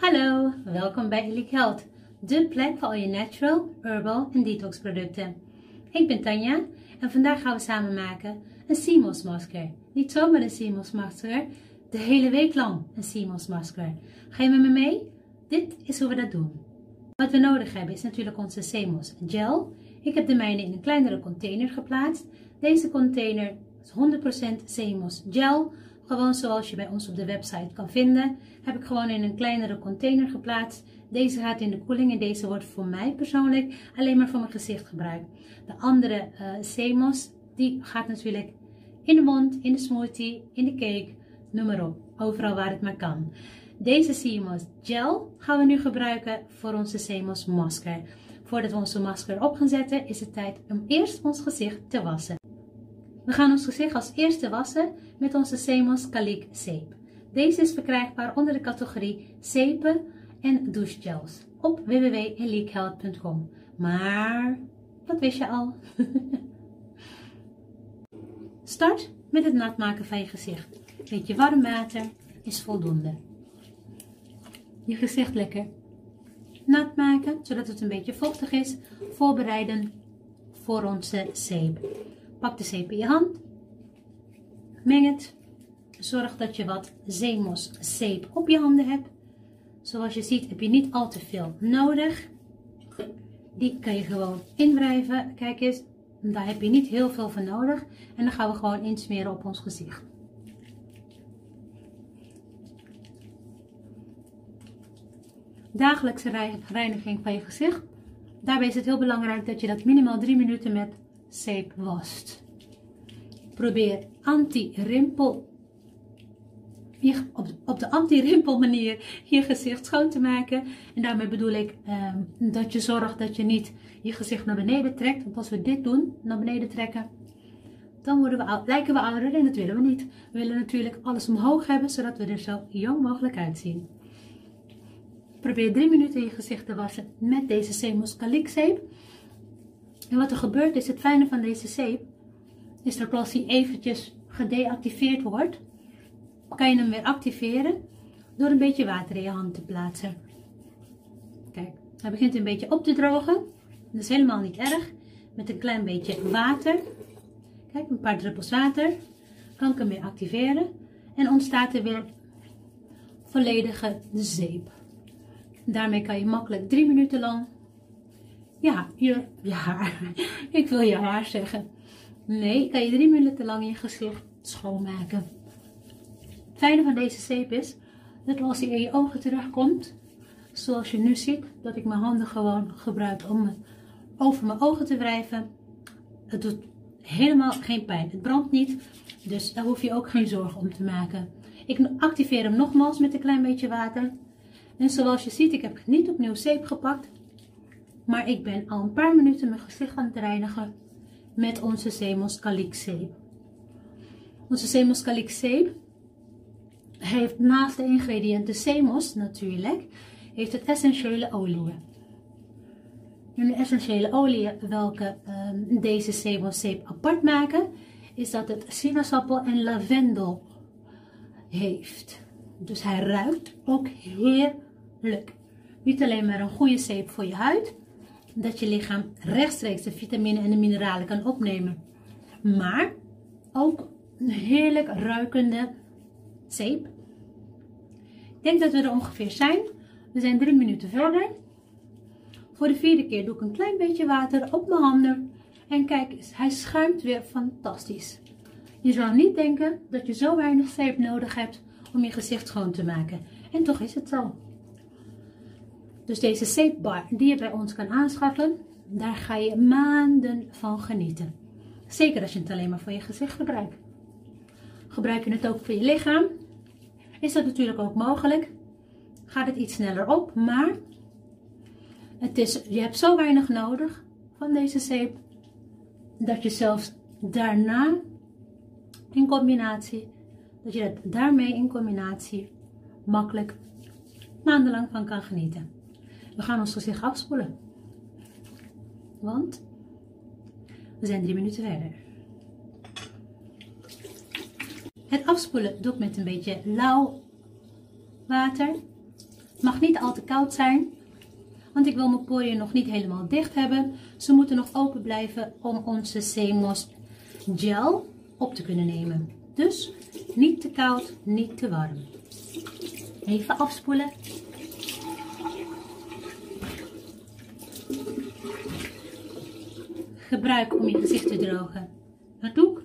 Hallo, welkom bij Elite Health, de plek voor al je natural, herbal en detox producten. Ik ben Tanja en vandaag gaan we samen maken een CMOS masker. Niet zomaar een CMOS masker, de hele week lang een CMOS masker. Ga je met me mee? Dit is hoe we dat doen. Wat we nodig hebben is natuurlijk onze CMOS gel. Ik heb de mijne in een kleinere container geplaatst. Deze container is 100% CMOS gel gewoon zoals je bij ons op de website kan vinden, heb ik gewoon in een kleinere container geplaatst. Deze gaat in de koeling en deze wordt voor mij persoonlijk alleen maar voor mijn gezicht gebruikt. De andere uh, CMOS, die gaat natuurlijk in de mond, in de smoothie, in de cake, noem maar op. Overal waar het maar kan. Deze CMOS gel gaan we nu gebruiken voor onze CMOS masker. Voordat we onze masker op gaan zetten, is het tijd om eerst ons gezicht te wassen. We gaan ons gezicht als eerste wassen met onze Semos Kalik zeep. Deze is verkrijgbaar onder de categorie zeepen en douchegels op www.leakhealth.com. Maar, wat wist je al? Start met het nat maken van je gezicht. Beetje warm water is voldoende. Je gezicht lekker nat maken, zodat het een beetje vochtig is. Voorbereiden voor onze zeep. Pak de zeep in je hand. Meng het. Zorg dat je wat zeemos zeep op je handen hebt. Zoals je ziet heb je niet al te veel nodig. Die kan je gewoon inwrijven. Kijk eens, daar heb je niet heel veel van nodig. En dan gaan we gewoon insmeren op ons gezicht. Dagelijkse reiniging van je gezicht. Daarbij is het heel belangrijk dat je dat minimaal 3 minuten met zeep. Probeer anti-rimpel op, de anti-rimpel manier je gezicht schoon te maken. En daarmee bedoel ik ehm, dat je zorgt dat je niet je gezicht naar beneden trekt. Want als we dit doen, naar beneden trekken, dan worden we, lijken we ouder en dat willen we niet. We willen natuurlijk alles omhoog hebben, zodat we er zo jong mogelijk uitzien. Probeer 3 minuten je gezicht te wassen met deze Semos zeep. En wat er gebeurt is, het fijne van deze zeep, is dat als hij eventjes gedeactiveerd wordt, kan je hem weer activeren door een beetje water in je hand te plaatsen. Kijk, hij begint een beetje op te drogen. Dat is helemaal niet erg. Met een klein beetje water, kijk, een paar druppels water, kan ik hem weer activeren. En ontstaat er weer volledige zeep. Daarmee kan je makkelijk drie minuten lang ja, je, haar. Ik wil je haar zeggen. Nee, kan je drie minuten lang je gezicht schoonmaken. Het fijne van deze zeep is dat als hij in je ogen terugkomt, zoals je nu ziet, dat ik mijn handen gewoon gebruik om over mijn ogen te wrijven. Het doet helemaal geen pijn. Het brandt niet, dus daar hoef je ook geen zorgen om te maken. Ik activeer hem nogmaals met een klein beetje water. En zoals je ziet, ik heb niet opnieuw zeep gepakt. Maar ik ben al een paar minuten mijn gezicht aan het reinigen met onze Semos zeep. Onze Semos zeep heeft naast de ingrediënten Semos natuurlijk, heeft het essentiële oliën. En de essentiële oliën welke um, deze zeep apart maken, is dat het sinaasappel en lavendel heeft. Dus hij ruikt ook heerlijk. Niet alleen maar een goede zeep voor je huid, dat je lichaam rechtstreeks de vitamine en de mineralen kan opnemen. Maar ook een heerlijk ruikende zeep. Ik denk dat we er ongeveer zijn. We zijn drie minuten verder. Voor de vierde keer doe ik een klein beetje water op mijn handen. En kijk hij schuimt weer fantastisch. Je zou niet denken dat je zo weinig zeep nodig hebt om je gezicht schoon te maken. En toch is het zo. Dus deze zeepbar die je bij ons kan aanschaffen, daar ga je maanden van genieten. Zeker als je het alleen maar voor je gezicht gebruikt. Gebruik je het ook voor je lichaam, is dat natuurlijk ook mogelijk. Gaat het iets sneller op, maar het is, je hebt zo weinig nodig van deze zeep, dat je zelfs daarna in combinatie, dat je het daarmee in combinatie makkelijk maandenlang van kan genieten. We gaan ons gezicht afspoelen. Want we zijn drie minuten verder. Het afspoelen doe ik met een beetje lauw water. Het mag niet al te koud zijn, want ik wil mijn poriën nog niet helemaal dicht hebben. Ze moeten nog open blijven om onze Seemos gel op te kunnen nemen. Dus niet te koud, niet te warm. Even afspoelen. Gebruik om je gezicht te drogen. Een doek.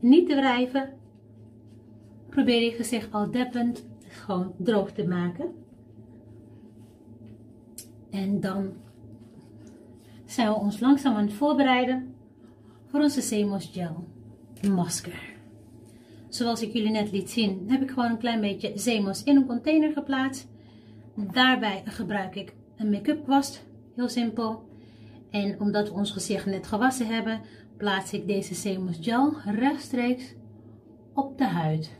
Niet te wrijven. Probeer je gezicht al deppend gewoon droog te maken. En dan zijn we ons langzaam aan het voorbereiden voor onze Semos Gel masker. Zoals ik jullie net liet zien, heb ik gewoon een klein beetje Zemos in een container geplaatst. Daarbij gebruik ik een make-up kwast, heel simpel. En omdat we ons gezicht net gewassen hebben, plaats ik deze Zemos gel rechtstreeks op de huid.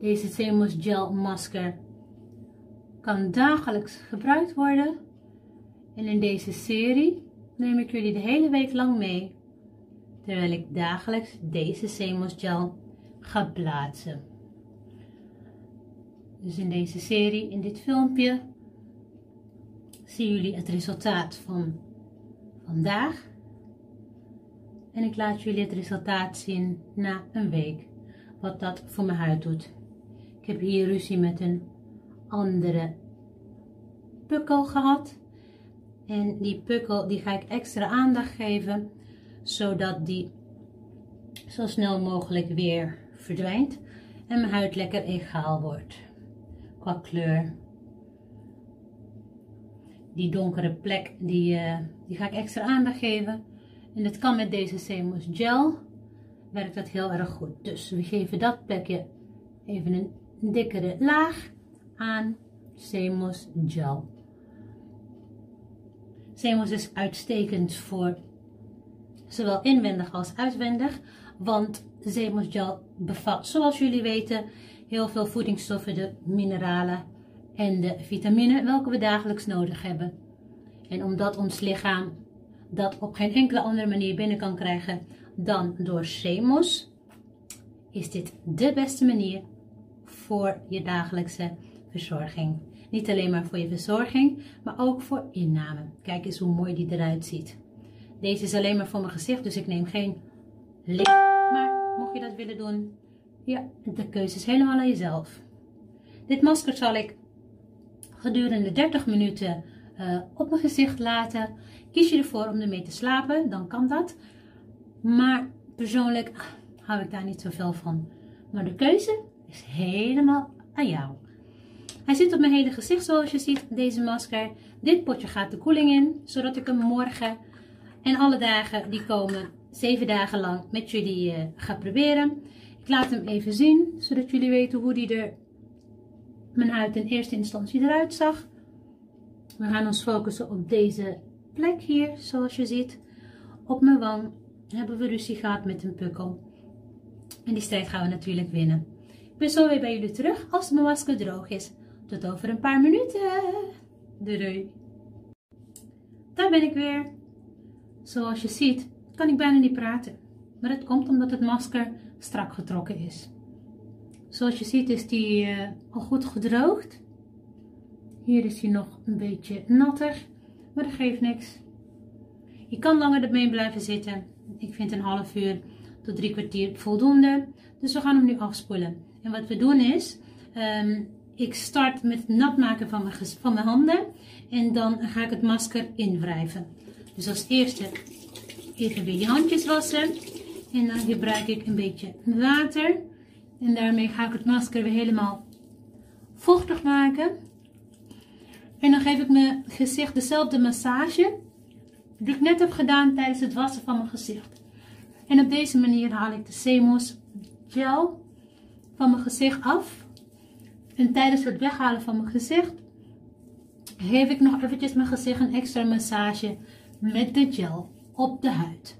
Deze Zemos gel masker kan dagelijks gebruikt worden. En in deze serie neem ik jullie de hele week lang mee terwijl ik dagelijks deze Semos gel ga plaatsen. Dus in deze serie, in dit filmpje, zien jullie het resultaat van vandaag. En ik laat jullie het resultaat zien na een week, wat dat voor mijn huid doet. Ik heb hier ruzie met een andere pukkel gehad. En die pukkel die ga ik extra aandacht geven zodat die zo snel mogelijk weer verdwijnt en mijn huid lekker egaal wordt qua kleur. Die donkere plek, die, uh, die ga ik extra aandacht geven. En dat kan met deze Seamus Gel, werkt dat heel erg goed. Dus we geven dat plekje even een dikkere laag aan Seamus Gel. Seamus is uitstekend voor zowel inwendig als uitwendig. Want zeemoesgel bevat, zoals jullie weten, heel veel voedingsstoffen, de mineralen en de vitamine welke we dagelijks nodig hebben. En omdat ons lichaam dat op geen enkele andere manier binnen kan krijgen dan door zeemos, is dit de beste manier voor je dagelijkse verzorging. Niet alleen maar voor je verzorging, maar ook voor inname. Kijk eens hoe mooi die eruit ziet. Deze is alleen maar voor mijn gezicht, dus ik neem geen licht. Maar mocht je dat willen doen, ja, de keuze is helemaal aan jezelf. Dit masker zal ik gedurende 30 minuten uh, op mijn gezicht laten. Kies je ervoor om ermee te slapen, dan kan dat. Maar persoonlijk hou ik daar niet zoveel van. Maar de keuze is helemaal aan jou. Hij zit op mijn hele gezicht zoals je ziet, deze masker. Dit potje gaat de koeling in, zodat ik hem morgen en alle dagen die komen, zeven dagen lang, met jullie uh, ga proberen. Ik laat hem even zien, zodat jullie weten hoe die er, mijn huid in eerste instantie eruit zag. We gaan ons focussen op deze plek hier, zoals je ziet. Op mijn wang hebben we ruzie gehad met een pukkel. En die strijd gaan we natuurlijk winnen. Ik ben zo weer bij jullie terug als mijn masker droog is. Tot over een paar minuten. Doei Daar ben ik weer. Zoals je ziet kan ik bijna niet praten, maar het komt omdat het masker strak getrokken is. Zoals je ziet is die uh, al goed gedroogd. Hier is hij nog een beetje natter, maar dat geeft niks. Je kan langer ermee blijven zitten. Ik vind een half uur tot drie kwartier voldoende. Dus we gaan hem nu afspoelen. En wat we doen is, um, ik start met het nat maken van mijn, van mijn handen. En dan ga ik het masker inwrijven. Dus als eerste even weer je handjes wassen. En dan gebruik ik een beetje water. En daarmee ga ik het masker weer helemaal vochtig maken. En dan geef ik mijn gezicht dezelfde massage die ik net heb gedaan tijdens het wassen van mijn gezicht. En op deze manier haal ik de Semos gel van mijn gezicht af. En tijdens het weghalen van mijn gezicht geef ik nog eventjes mijn gezicht een extra massage met de gel op de huid.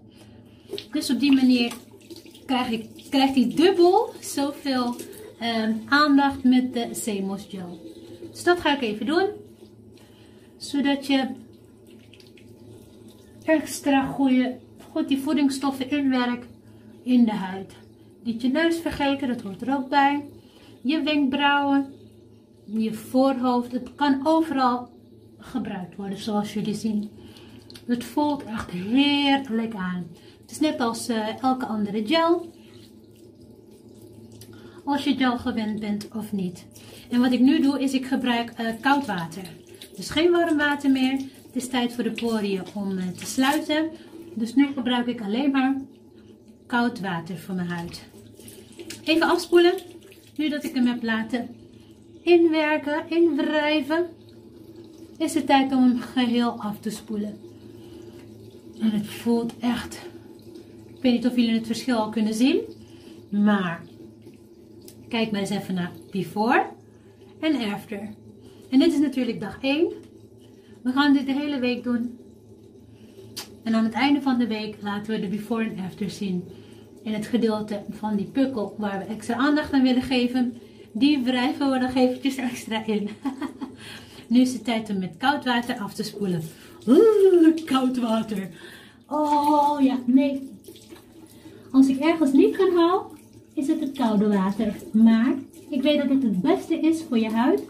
Dus op die manier krijg ik, krijgt hij dubbel zoveel um, aandacht met de Semos gel. Dus dat ga ik even doen. Zodat je extra goede, goed die voedingsstoffen inwerkt in de huid. Niet je neus vergeten, dat hoort er ook bij. Je wenkbrauwen, je voorhoofd. Het kan overal gebruikt worden zoals jullie zien. Het voelt echt heerlijk aan. Het is net als uh, elke andere gel. Als je gel gewend bent of niet. En wat ik nu doe is ik gebruik uh, koud water. Dus geen warm water meer. Het is tijd voor de poriën om uh, te sluiten. Dus nu gebruik ik alleen maar koud water voor mijn huid. Even afspoelen. Nu dat ik hem heb laten inwerken, inwrijven, is het tijd om hem geheel af te spoelen. En het voelt echt, ik weet niet of jullie het verschil al kunnen zien, maar kijk maar eens even naar before en after. En dit is natuurlijk dag 1. We gaan dit de hele week doen. En aan het einde van de week laten we de before en after zien. In het gedeelte van die pukkel waar we extra aandacht aan willen geven. Die wrijven we nog eventjes extra in. nu is het tijd om met koud water af te spoelen. Koud water. Oh ja, nee. Als ik ergens niet kan haal, is het het koude water. Maar ik weet dat het het beste is voor je huid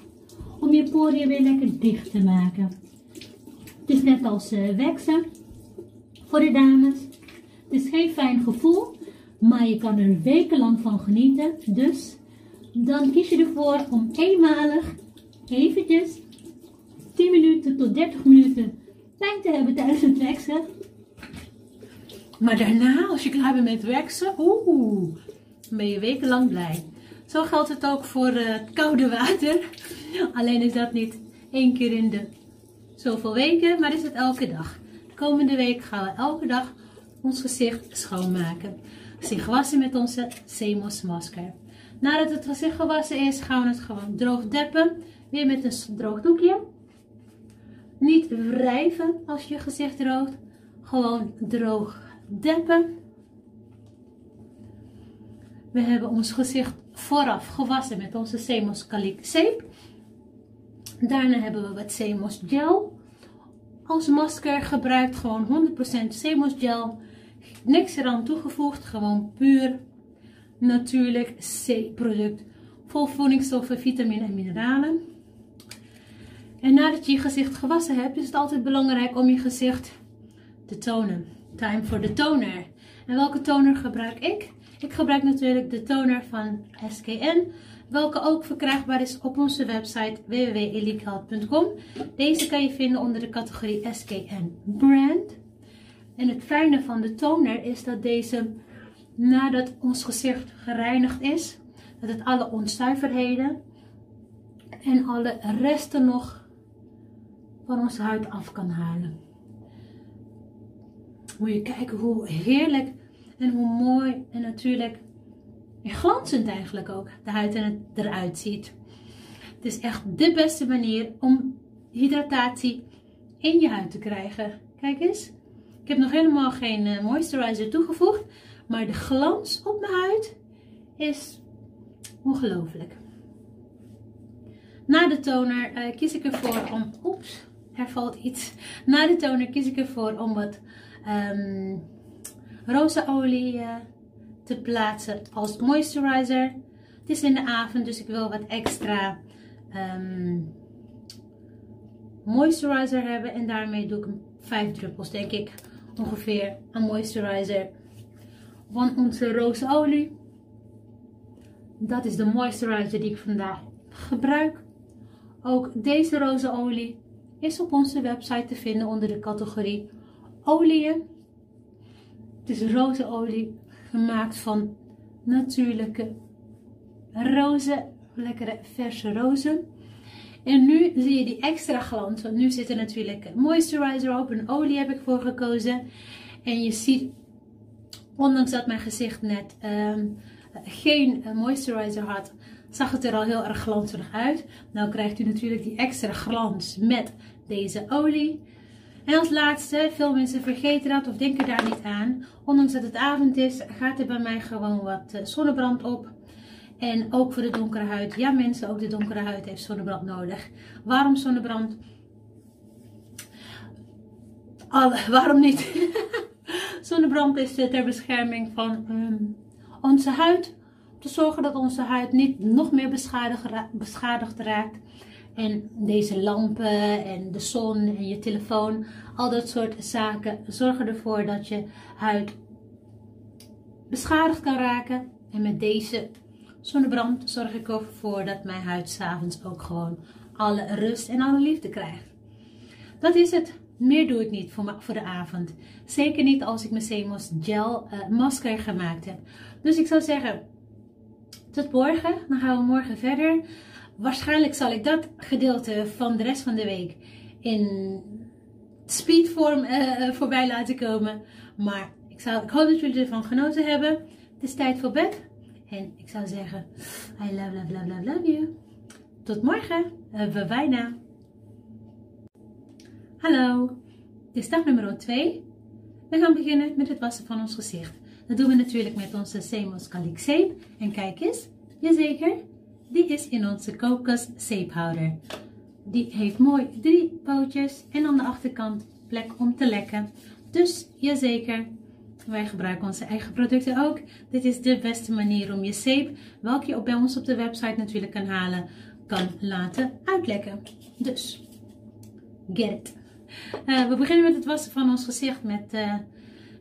om je poriën weer lekker dicht te maken. Het is net als uh, waxen voor de dames. Het is geen fijn gevoel, maar je kan er wekenlang van genieten. Dus dan kies je ervoor om eenmalig eventjes 10 minuten tot 30 minuten pijn te hebben tijdens het waxen. Maar daarna, als je klaar bent met waxen, oeh, ben je wekenlang blij. Zo geldt het ook voor uh, het koude water. Alleen is dat niet één keer in de zoveel weken, maar is het elke dag. De komende week gaan we elke dag ons gezicht schoonmaken. Gezicht gewassen met onze Semos masker. Nadat het gezicht gewassen is, gaan we het gewoon droog deppen. Weer met een droog doekje. Niet wrijven als je gezicht droogt. Gewoon droog deppen. We hebben ons gezicht vooraf gewassen met onze Semos Calic zeep. Daarna hebben we wat Semos gel als masker gebruikt. Gewoon 100% Semos gel. Niks eraan toegevoegd. Gewoon puur natuurlijk C-product. Vol voedingsstoffen, vitamine en mineralen. En nadat je je gezicht gewassen hebt, is het altijd belangrijk om je gezicht te tonen. Time for the toner. En welke toner gebruik ik? Ik gebruik natuurlijk de toner van SKN, welke ook verkrijgbaar is op onze website www.elitehealth.com. Deze kan je vinden onder de categorie SKN Brand. En het fijne van de toner is dat deze nadat ons gezicht gereinigd is, dat het alle onzuiverheden en alle resten nog van onze huid af kan halen. Moet je kijken hoe heerlijk en hoe mooi en natuurlijk en glanzend eigenlijk ook de huid eruit ziet. Het is echt de beste manier om hydratatie in je huid te krijgen. Kijk eens. Ik heb nog helemaal geen eh, moisturizer toegevoegd. Maar de glans op mijn huid is ongelooflijk. Na de toner uh, kies ik ervoor om... Oeps, er valt iets. Na de toner kies ik ervoor om wat um, rozenolie uh, te plaatsen als moisturizer. Het is in de avond, dus ik wil wat extra um, moisturizer hebben. En daarmee doe ik 5 druppels, denk ik, ongeveer aan moisturizer van onze rozenolie. Dat is de moisturizer die ik vandaag gebruik. Ook deze rozenolie is op onze website te vinden onder de categorie oliën. Het is rozenolie gemaakt van natuurlijke rozen, lekkere verse rozen. En nu zie je die extra glans, want nu zit er natuurlijk moisturizer op, een olie heb ik voor gekozen. En je ziet Ondanks dat mijn gezicht net ehm, geen moisturizer had, zag het er al heel erg glanzig uit. Nou krijgt u natuurlijk die extra glans met deze olie. En als laatste, veel mensen vergeten dat of denken daar niet aan. Ondanks dat het avond is, gaat er bij mij gewoon wat uh, zonnebrand op. En ook voor de donkere huid. Ja mensen, ook de donkere huid heeft zonnebrand nodig. Waarom zonnebrand? Waarom niet? Zonnebrand is ter bescherming van um, onze huid te zorgen dat onze huid niet nog meer beschadigd raakt. En deze lampen en de zon en je telefoon, al dat soort zaken zorgen ervoor dat je huid beschadigd kan raken. En met deze zonnebrand zorg ik ervoor dat mijn huid s'avonds ook gewoon alle rust en alle liefde krijgt. Dat is het. Meer doe ik niet voor, de avond. Zeker niet als ik mijn Semos Gel uh, masker gemaakt heb. Dus ik zou zeggen, tot morgen. Dan gaan we morgen verder. Waarschijnlijk zal ik dat gedeelte van de rest van de week in speedvorm uh, voorbij laten komen. Maar ik, ik hoop dat jullie ervan genoten hebben. Het is tijd voor bed. En ik zou zeggen, I love, love, love, love, you. Tot morgen. Uh, bye Hallo. Dit is dag nummer 2. We gaan beginnen met het wassen van ons gezicht. Dat doen we natuurlijk met onze Semos Calic zeep. En kijk eens, jazeker, die is in onze kokos zeephouder. Die heeft mooi drie pootjes en aan de achterkant plek om te lekken. Dus jazeker, wij gebruiken onze eigen producten ook. Dit is de beste manier om je zeep, welke je ook bij ons op de website natuurlijk kan halen, kan laten uitlekken. Dus, get it. Uh, we beginnen met het wassen van ons gezicht met, uh,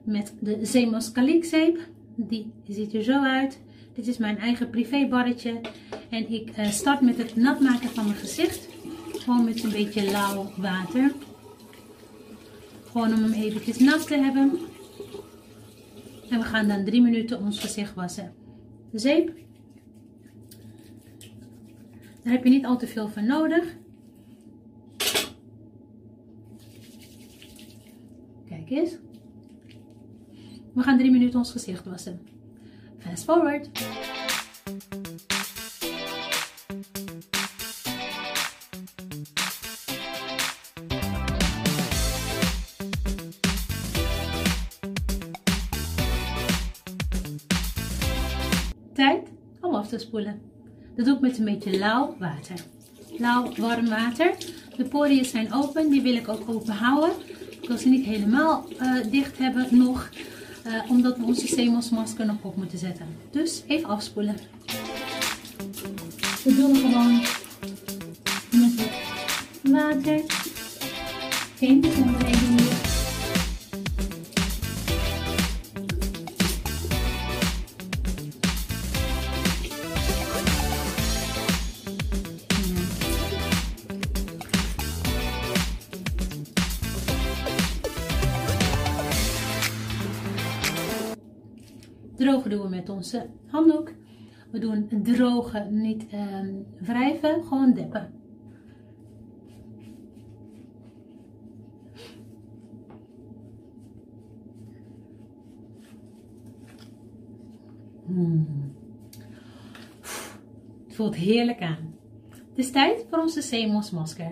met de Zemos zeep. Die ziet er zo uit. Dit is mijn eigen privé barretje. En ik uh, start met het nat maken van mijn gezicht. Gewoon met een beetje lauw water. Gewoon om hem eventjes nat te hebben. En we gaan dan drie minuten ons gezicht wassen. De zeep. Daar heb je niet al te veel van nodig. Kijk eens. We gaan drie minuten ons gezicht wassen. Fast forward. Tijd om af te spoelen. Dat doe ik met een beetje lauw water. Lauw warm water. De poriën zijn open, die wil ik ook open houden. Ik wil ze niet helemaal uh, dicht hebben nog. Uh, omdat we onze zeemelsmasker nog op moeten zetten. Dus even afspoelen. We doen gewoon met water. Geen doen we met onze handdoek. We doen drogen, niet ehm, wrijven, gewoon deppen. Hmm. Het voelt heerlijk aan. Het is tijd voor onze Semos masker.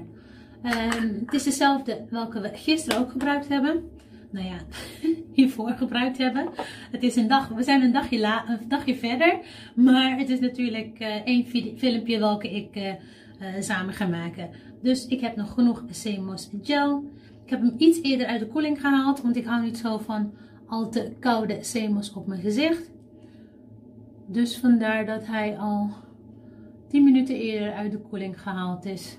Um, het is dezelfde welke we gisteren ook gebruikt hebben nou ja, hiervoor gebruikt hebben. Het is een dag, we zijn een dagje, een dagje verder, maar het is natuurlijk uh, één filmpje welke ik uh, uh, samen ga maken. Dus ik heb nog genoeg Semos gel. Ik heb hem iets eerder uit de koeling gehaald, want ik hou niet zo van al te koude Semos op mijn gezicht. Dus vandaar dat hij al 10 minuten eerder uit de koeling gehaald is.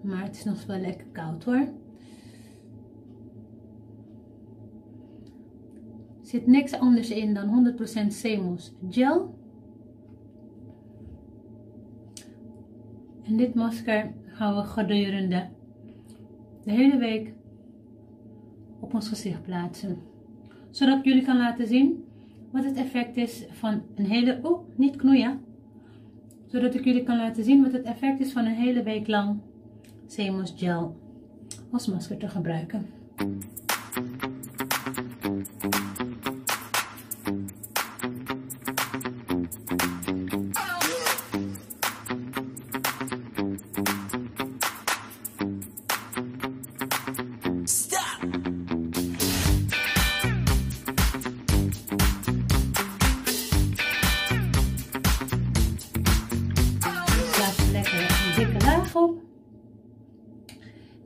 Maar het is nog wel lekker koud hoor. Zit niks anders in dan 100% Semos gel. En dit masker gaan we gedurende de hele week op ons gezicht plaatsen. Zodat ik jullie kan laten zien wat het effect is van een hele... Oh, niet knoeien. Zodat ik jullie kan laten zien wat het effect is van een hele week lang Semos gel als masker te gebruiken.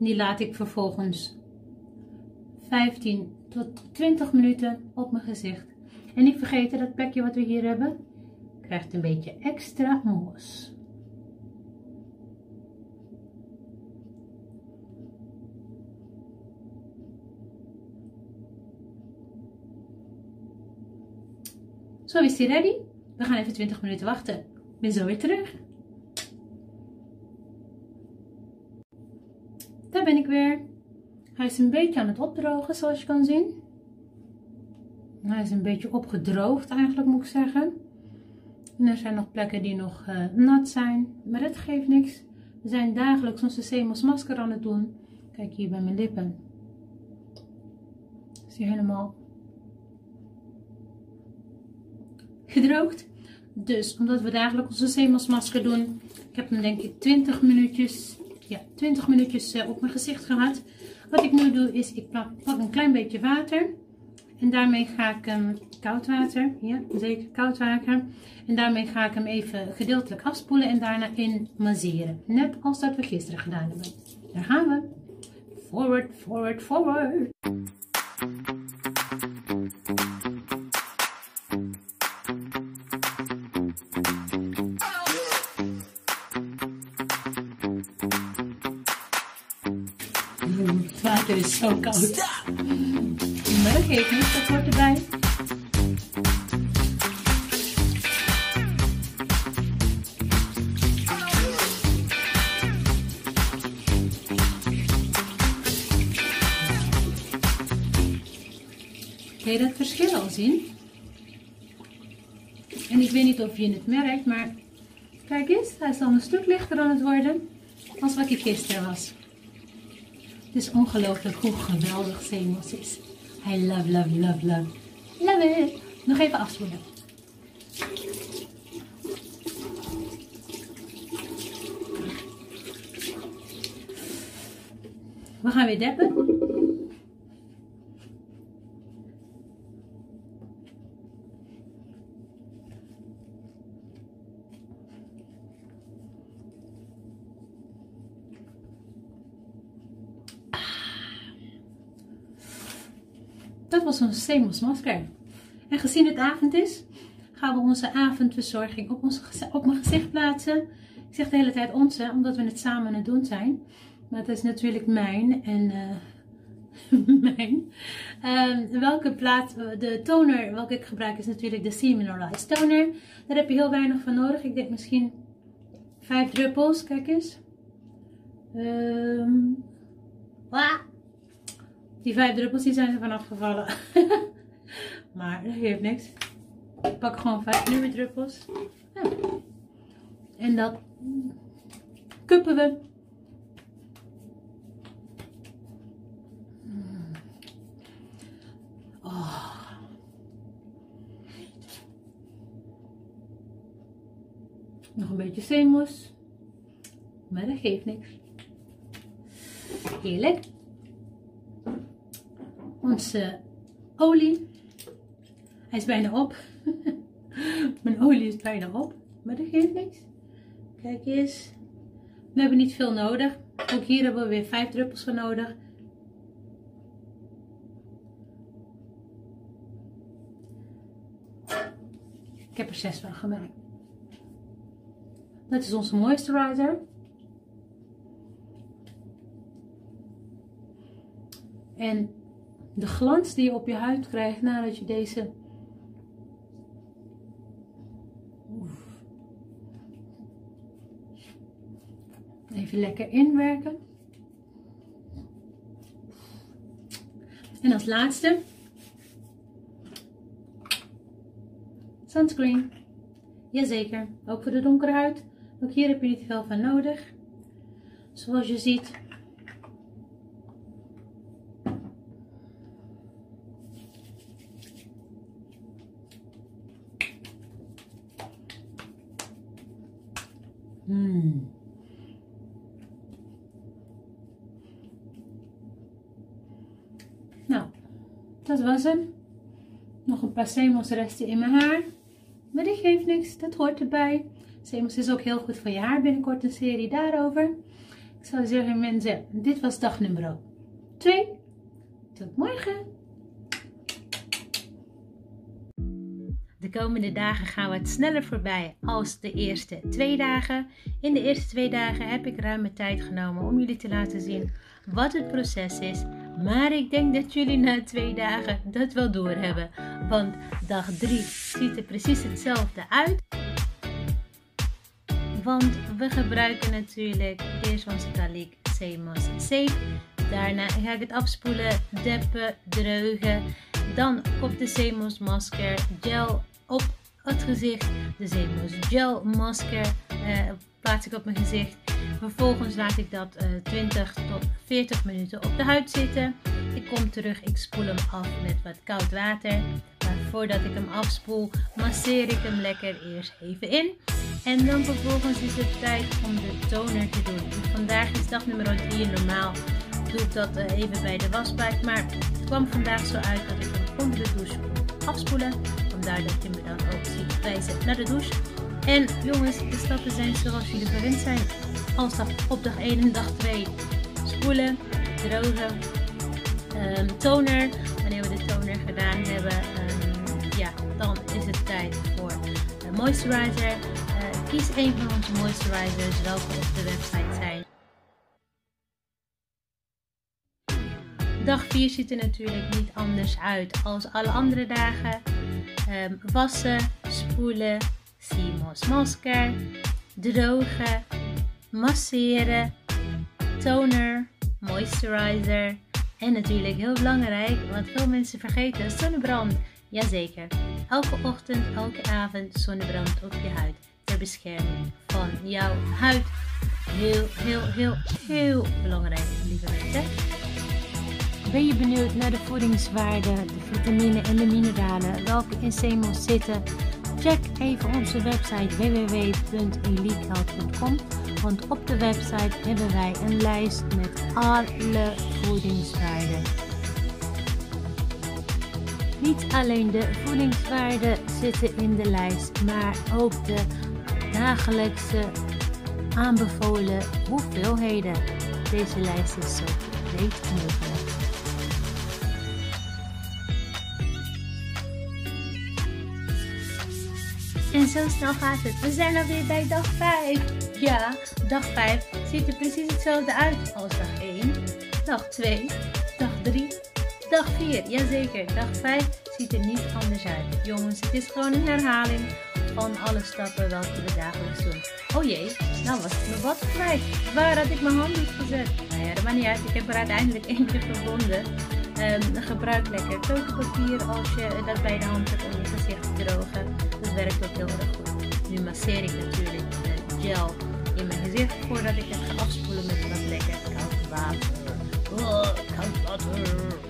Die laat ik vervolgens 15 tot 20 minuten op mijn gezicht. En niet vergeten dat plekje wat we hier hebben, krijgt een beetje extra mos. Zo is hij ready. We gaan even 20 minuten wachten. Ik ben zo weer terug. Ben ik weer. Hij is een beetje aan het opdrogen, zoals je kan zien. Hij is een beetje opgedroogd eigenlijk, moet ik zeggen. En er zijn nog plekken die nog uh, nat zijn. Maar dat geeft niks. We zijn dagelijks onze Semos masker aan het doen. Kijk hier bij mijn lippen. Is hij helemaal gedroogd. Dus omdat we dagelijks onze zeemansmasker doen, ik heb hem denk ik 20 minuutjes, ja 20 minuutjes eh, op mijn gezicht gehad. Wat ik nu doe is, ik pak, een klein beetje water. En daarmee ga ik hem, koud water, ja zeker koud water. En daarmee ga ik hem even gedeeltelijk afspoelen en daarna in masseren. Net als dat we gisteren gedaan hebben. Daar gaan we. Forward, forward, forward. Zo koud. Maar dat geeft niet, dat hoort erbij. Kun je dat verschil al zien? En ik weet niet of je het merkt, maar kijk eens, hij is al een stuk lichter aan het worden als wat hij gisteren was. Het is ongelooflijk hoe geweldig Zeemos is. I love, love, love, love. Love it. Nog even afspoelen. We gaan weer deppen. Onze Semos masker. En gezien het avond is, gaan we onze avondverzorging op, op mijn gezicht plaatsen. Ik zeg de hele tijd onze, omdat we het samen aan het doen zijn. Maar het is natuurlijk mijn en uh, mijn. Uh, welke plaat, de toner welke ik gebruik is natuurlijk de Semineralized toner. Daar heb je heel weinig van nodig. Ik denk misschien vijf druppels, kijk eens. Um, die vijf druppels die zijn er vanaf gevallen. maar dat geeft niks. Ik pak gewoon vijf nieuwe druppels. En dat kuppen we. Oh. Nog een beetje zeemoes. Maar dat geeft niks. Heerlijk onze olie. Hij is bijna op. Mijn olie is bijna op. Maar dat geeft niks. Kijk eens. We hebben niet veel nodig. Ook hier hebben we weer 5 druppels van nodig. Ik heb er 6 van gemaakt. Dat is onze moisturizer. En de glans die je op je huid krijgt nadat je deze even lekker inwerken. En als laatste sunscreen. Jazeker, ook voor de donkere huid. Ook hier heb je niet veel van nodig. Zoals je ziet Hmm. Nou, dat Nog een paar resten in mijn haar. Maar die geeft niks, dat hoort erbij. Semos is ook heel goed voor je haar. Binnenkort een serie daarover. Ik zou zeggen mensen, dit was dag nummer 2. Tot morgen. De komende dagen gaan wat sneller voorbij als de eerste twee dagen. In de eerste twee dagen heb ik ruime tijd genomen om jullie te laten zien wat het proces is. Maar ik denk dat jullie na twee dagen dat wel doorhebben. Want dag 3 ziet er precies hetzelfde uit. Want we gebruiken natuurlijk eerst onze Talik Semos Safe. Daarna ga ik het afspoelen, deppen, dreugen. Dan komt de Semos masker gel op het gezicht. De Semos gel masker eh, plaats ik op mijn gezicht. Vervolgens laat ik dat uh, eh, 20 tot 40 minuten op de huid zitten. Ik kom terug, ik spoel hem af met wat koud water. Maar voordat ik hem afspoel, masseer ik hem lekker eerst even in. En dan vervolgens is het tijd om de toner te doen. vandaag is dag nummer 3. Normaal doe ik dat uh, even bij de wasbak. Maar het kwam vandaag zo uit dat ik hem onder de douche kon afspoelen. Vandaar dat je me dan ook ziet wijzen naar de douche. En jongens, de stappen zijn zoals jullie gewend zijn. Als op dag 1 en dag 2 spoelen, drogen, um, toner. Wanneer we de toner gedaan hebben, um, ja, dan is het tijd voor moisturizer. Uh, kies een van onze moisturizers welke op de website zijn. Dag 4 ziet er natuurlijk niet anders uit als alle andere dagen. Um, wassen, spoelen, Simos masker, drogen, masseren, toner, moisturizer en natuurlijk heel belangrijk, wat veel mensen vergeten, zonnebrand. Jazeker, elke ochtend, elke avond zonnebrand op je huid ter bescherming van jouw huid. Heel, heel, heel, heel belangrijk, lieve mensen. Ben je benieuwd naar de voedingswaarden, de vitamine en de mineralen welke in zitten? Check even onze website www.elitehealth.com, want op de website hebben wij een lijst met alle voedingswaarden. Niet alleen de voedingswaarden zitten in de lijst, maar ook de dagelijkse aanbevolen hoeveelheden. Deze lijst is zo breed mogelijk. En zo snel gaat het. We zijn alweer bij dag 5. Ja, dag 5 ziet er precies hetzelfde uit als dag 1, dag 2, dag 3, dag 4. Jazeker, dag 5 ziet er niet anders uit. Jongens, het is gewoon een herhaling van alle stappen welke we dagelijks doen. Oh jee, nou was ik mijn wat kwijt. Waar had ik mijn handen gezet? Nou ja, dat niet uit. Ik heb er uiteindelijk eentje gevonden. Um, gebruik lekker keukenpapier als je dat bij de hand hebt om je gezicht te drogen. Nu masseer ik natuurlijk de gel in mijn gezicht voordat ik het ga afspoelen met wat lekker koud. Oh, koud water.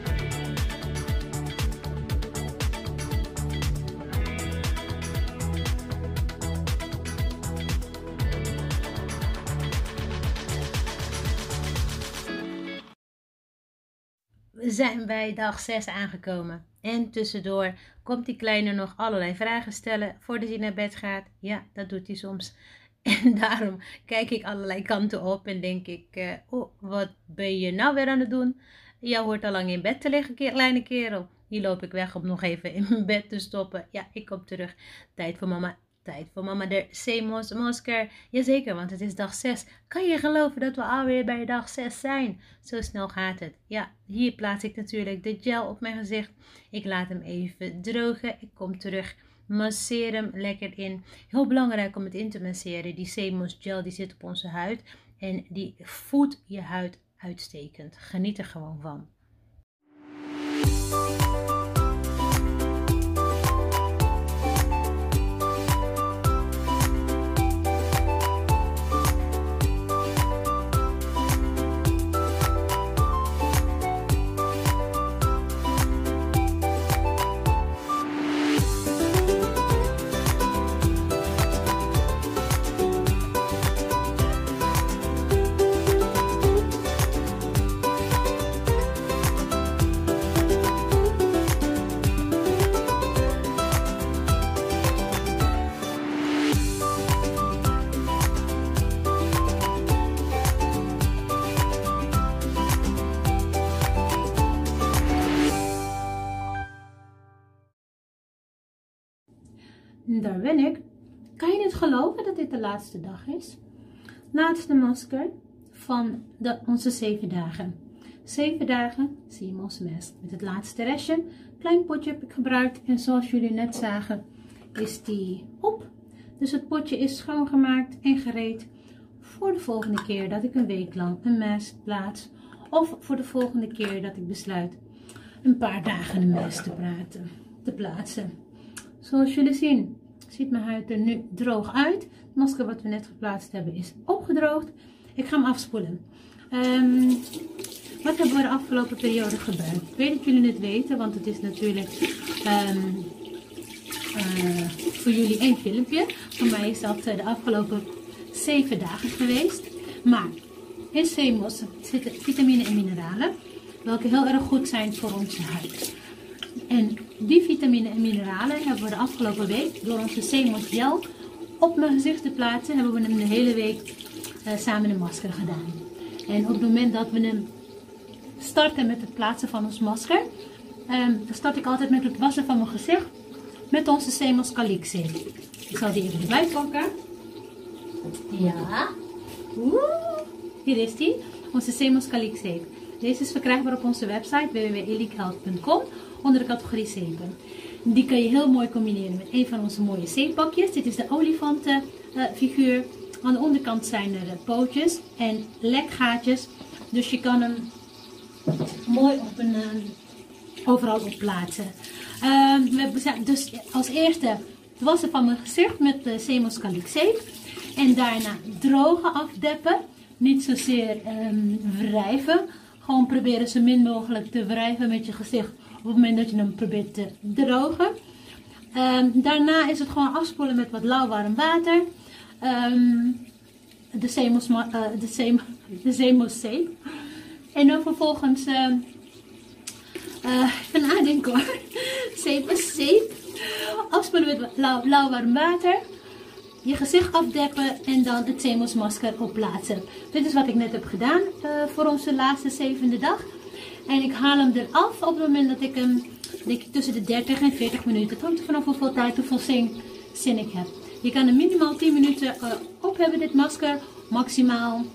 Zijn bij dag 6 aangekomen. En tussendoor komt die kleine nog allerlei vragen stellen voordat hij naar bed gaat. Ja, dat doet hij soms. En daarom kijk ik allerlei kanten op en denk ik, uh, oh, wat ben je nou weer aan het doen? Jij hoort al lang in bed te liggen, kleine kerel. Hier loop ik weg om nog even in bed te stoppen. Ja, ik kom terug. Tijd voor mama Tijd voor mama de Semos masker. Jazeker, want het is dag 6. Kan je geloven dat we alweer bij dag 6 zijn? Zo snel gaat het. Ja, hier plaats ik natuurlijk de gel op mijn gezicht. Ik laat hem even drogen. Ik kom terug. Masseer hem lekker in. Heel belangrijk om het in te masseren. Die Semos gel die zit op onze huid. En die voedt je huid uitstekend. Geniet er gewoon van. Daar ben ik. Kan je niet geloven dat dit de laatste dag is? Laatste masker van onze zeven dagen. Zeven dagen Simons Mest. Met het laatste restje. Klein potje heb ik gebruikt. En zoals jullie net zagen is die op. Dus het potje is schoongemaakt en gereed voor de volgende keer dat ik een week lang een mest plaats. Of voor de volgende keer dat ik besluit een paar dagen een mest te, praten, te plaatsen. Zoals jullie zien ziet mijn huid er nu droog uit. Het masker wat we net geplaatst hebben is opgedroogd. Ik ga hem afspoelen. Um, wat hebben we de afgelopen periode gebruikt? Ik weet dat jullie het weten, want het is natuurlijk um, uh, voor jullie één filmpje. Voor mij is dat uh, de afgelopen zeven dagen geweest. Maar in zeemossen zitten vitamine en mineralen, welke heel erg goed zijn voor onze huid. En die vitamine en mineralen hebben we de afgelopen week door onze zeemos gel op mijn gezicht te plaatsen, hebben we hem de hele week uh, samen een masker gedaan. En op het moment dat we hem starten met het plaatsen van ons masker, um, start ik altijd met het wassen van mijn gezicht met onze Semos Calixie. Ik zal die even erbij pakken. Ja. Oeh. Hier is die. Onze Semos Calixie. Deze is verkrijgbaar op onze website www.eliekhealth.com onder de categorie zeepen. Die kan je heel mooi combineren met een van onze mooie zeepakjes. Dit is de olifantenfiguur. Uh, Aan de onderkant zijn er pootjes en lekgaatjes. Dus je kan hem mooi op een, uh, overal op plaatsen. Uh, we, dus als eerste wassen van mijn gezicht met de Semos zeep. En daarna drogen afdeppen. Niet zozeer um, wrijven. Gewoon proberen zo min mogelijk te wrijven met je gezicht op het moment dat je hem probeert te drogen. Um, daarna is het gewoon afspoelen met wat lauw warm water. Um, de zeemos, uh, de de. En dan vervolgens, uh, uh, nadenken hoor. zeep. Afspoelen met lauw, lauw warm water je gezicht afdeppen en dan het zeemelsmasker opplaatsen. Dit is wat ik net heb gedaan uh, voor onze laatste zevende dag. En ik haal hem eraf op het moment dat ik hem denk ik, tussen de 30 en 40 minuten. Het hangt er vanaf hoeveel tijd, hoeveel zin, zin ik heb. Je kan er minimaal 10 minuten uh, op hebben, dit masker. Maximaal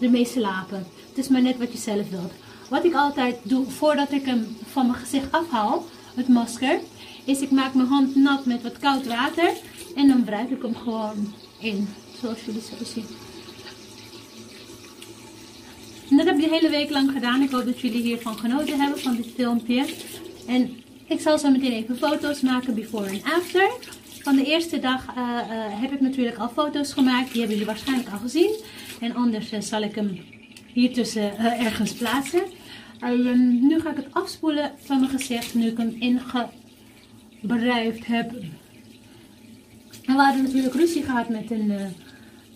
ermee slapen. Het is maar net wat je zelf wilt. Wat ik altijd doe voordat ik hem van mijn gezicht afhaal, het masker, is ik maak mijn hand nat met wat koud water. En dan wrijf ik hem gewoon in. Zoals jullie zo zien. Dat heb ik de hele week lang gedaan. Ik hoop dat jullie hiervan genoten hebben, van dit filmpje. En ik zal zo meteen even foto's maken, before en after. Van de eerste dag uh, uh, heb ik natuurlijk al foto's gemaakt. Die hebben jullie waarschijnlijk al gezien. En anders uh, zal ik hem hier tussen ergens plaatsen. Ehm, nu ga ik het afspoelen van mijn gezicht. Nu ik hem ingebruikt heb. En we hadden natuurlijk ruzie gehad met een,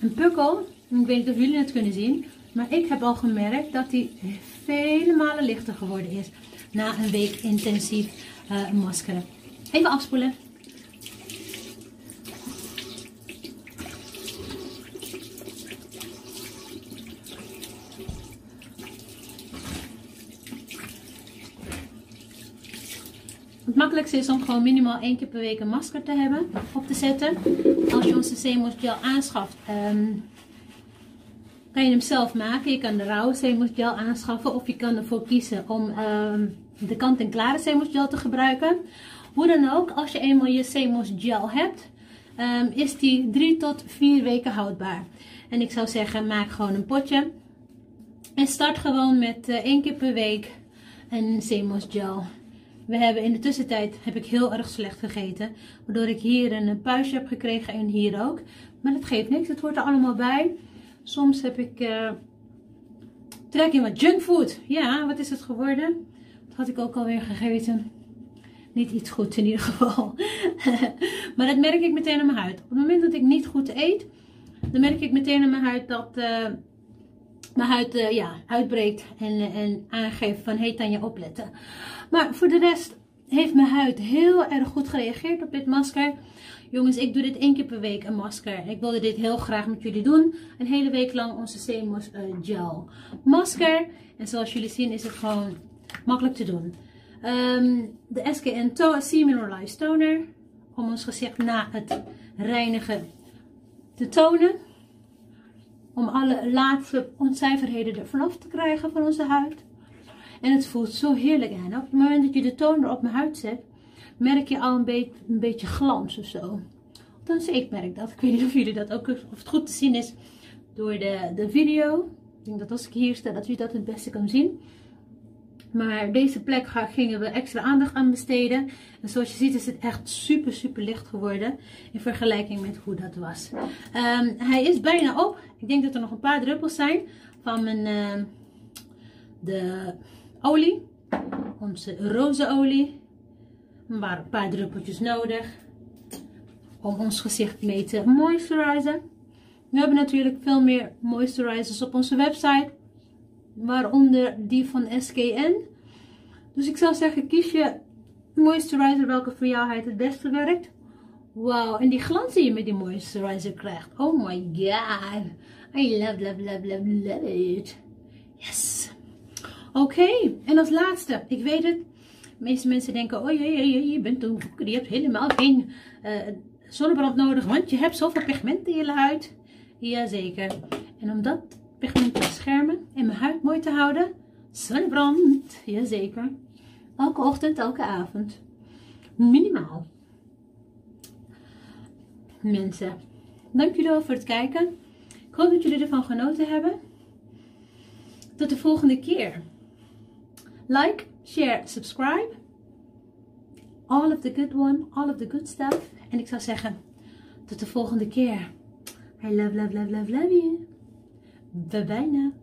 een pukkel. Ik weet niet of jullie het kunnen zien. Maar ik heb al gemerkt dat hij vele malen lichter geworden is. Na een week intensief uh, maskeren. Even afspoelen. Het makkelijkste is om gewoon minimaal één keer per week een masker te hebben, op te zetten. Als je onze Seemos gel aanschaft, um, kan je hem zelf maken. Je kan de rauwe zeemoesgel aanschaffen of je kan ervoor kiezen om uh, de kant-en-klare zeemoesgel te gebruiken. Hoe dan ook, als je eenmaal je zeemoesgel hebt, um, is die 3 tot 4 weken houdbaar. En ik zou zeggen, maak gewoon een potje. En start gewoon met uh, één keer per week een zeemoesgel. We hebben in de tussentijd heb ik heel erg slecht gegeten. Waardoor ik hier een puistje heb gekregen en hier ook. Maar dat geeft niks, het hoort er allemaal bij. Soms heb ik uh, trek in wat junkfood. Ja, wat is het geworden? Dat had ik ook alweer gegeten. Niet iets goed in ieder geval. maar dat merk ik meteen aan mijn huid. Op het moment dat ik niet goed eet, dan merk ik meteen aan mijn huid dat uh, mijn huid uh, ja, uitbreekt en, en aangeeft van aan je opletten. Maar voor de rest heeft mijn huid heel erg goed gereageerd op dit masker. Jongens, ik doe dit één keer per week een masker. Ik wilde dit heel graag met jullie doen. Een hele week lang onze Seamos uh, Gel masker. En zoals jullie zien is het gewoon makkelijk te doen. Um, de SKN Sea Mineralized Toner. om ons gezicht na het reinigen te tonen. Om alle laatste onzuiverheden er vanaf te krijgen van onze huid. En het voelt zo heerlijk aan. Op het moment dat je de toner op mijn huid zet, merk je al een, beetje, een beetje glans of zo. Althans, ik merk dat. Ik weet niet of jullie dat ook, of het goed te zien is door de, de video. Ik denk dat als ik hier sta, dat u dat het beste kan zien. Maar deze plek gingen we extra aandacht aan besteden. En zoals je ziet is het echt super super licht geworden. In vergelijking met hoe dat was. Um, hij is bijna op. Ik denk dat er nog een paar druppels zijn van mijn uh, de olie. Onze roze olie. Maar een paar druppeltjes nodig. Om ons gezicht mee te moisturizen. We hebben natuurlijk veel meer moisturizers op onze website. Waaronder die van SKN. Dus ik zou zeggen, kies je moisturizer welke voor huid het beste werkt. Wauw, en die glans die je met die moisturizer krijgt. Oh my god. I love, love, love, love, love it. Yes. Oké, en als laatste. Ik weet het. Meeste mensen denken, oh jee, je, je bent een je hebt helemaal geen uh, zonnebrand nodig, want je hebt zoveel pigment in je huid. Jazeker. En om dat pigment te beschermen en mijn huid mooi te houden, zonnebrand. Jazeker. Elke ochtend, elke avond. Minimaal. Mensen, dank jullie wel voor het kijken. Ik hoop dat jullie ervan genoten hebben. Tot de volgende keer. Like, share, subscribe. All of the good one, all of the good stuff. En ik zou zeggen, tot de volgende keer. I love, love, love, love, love you. Bye bye now.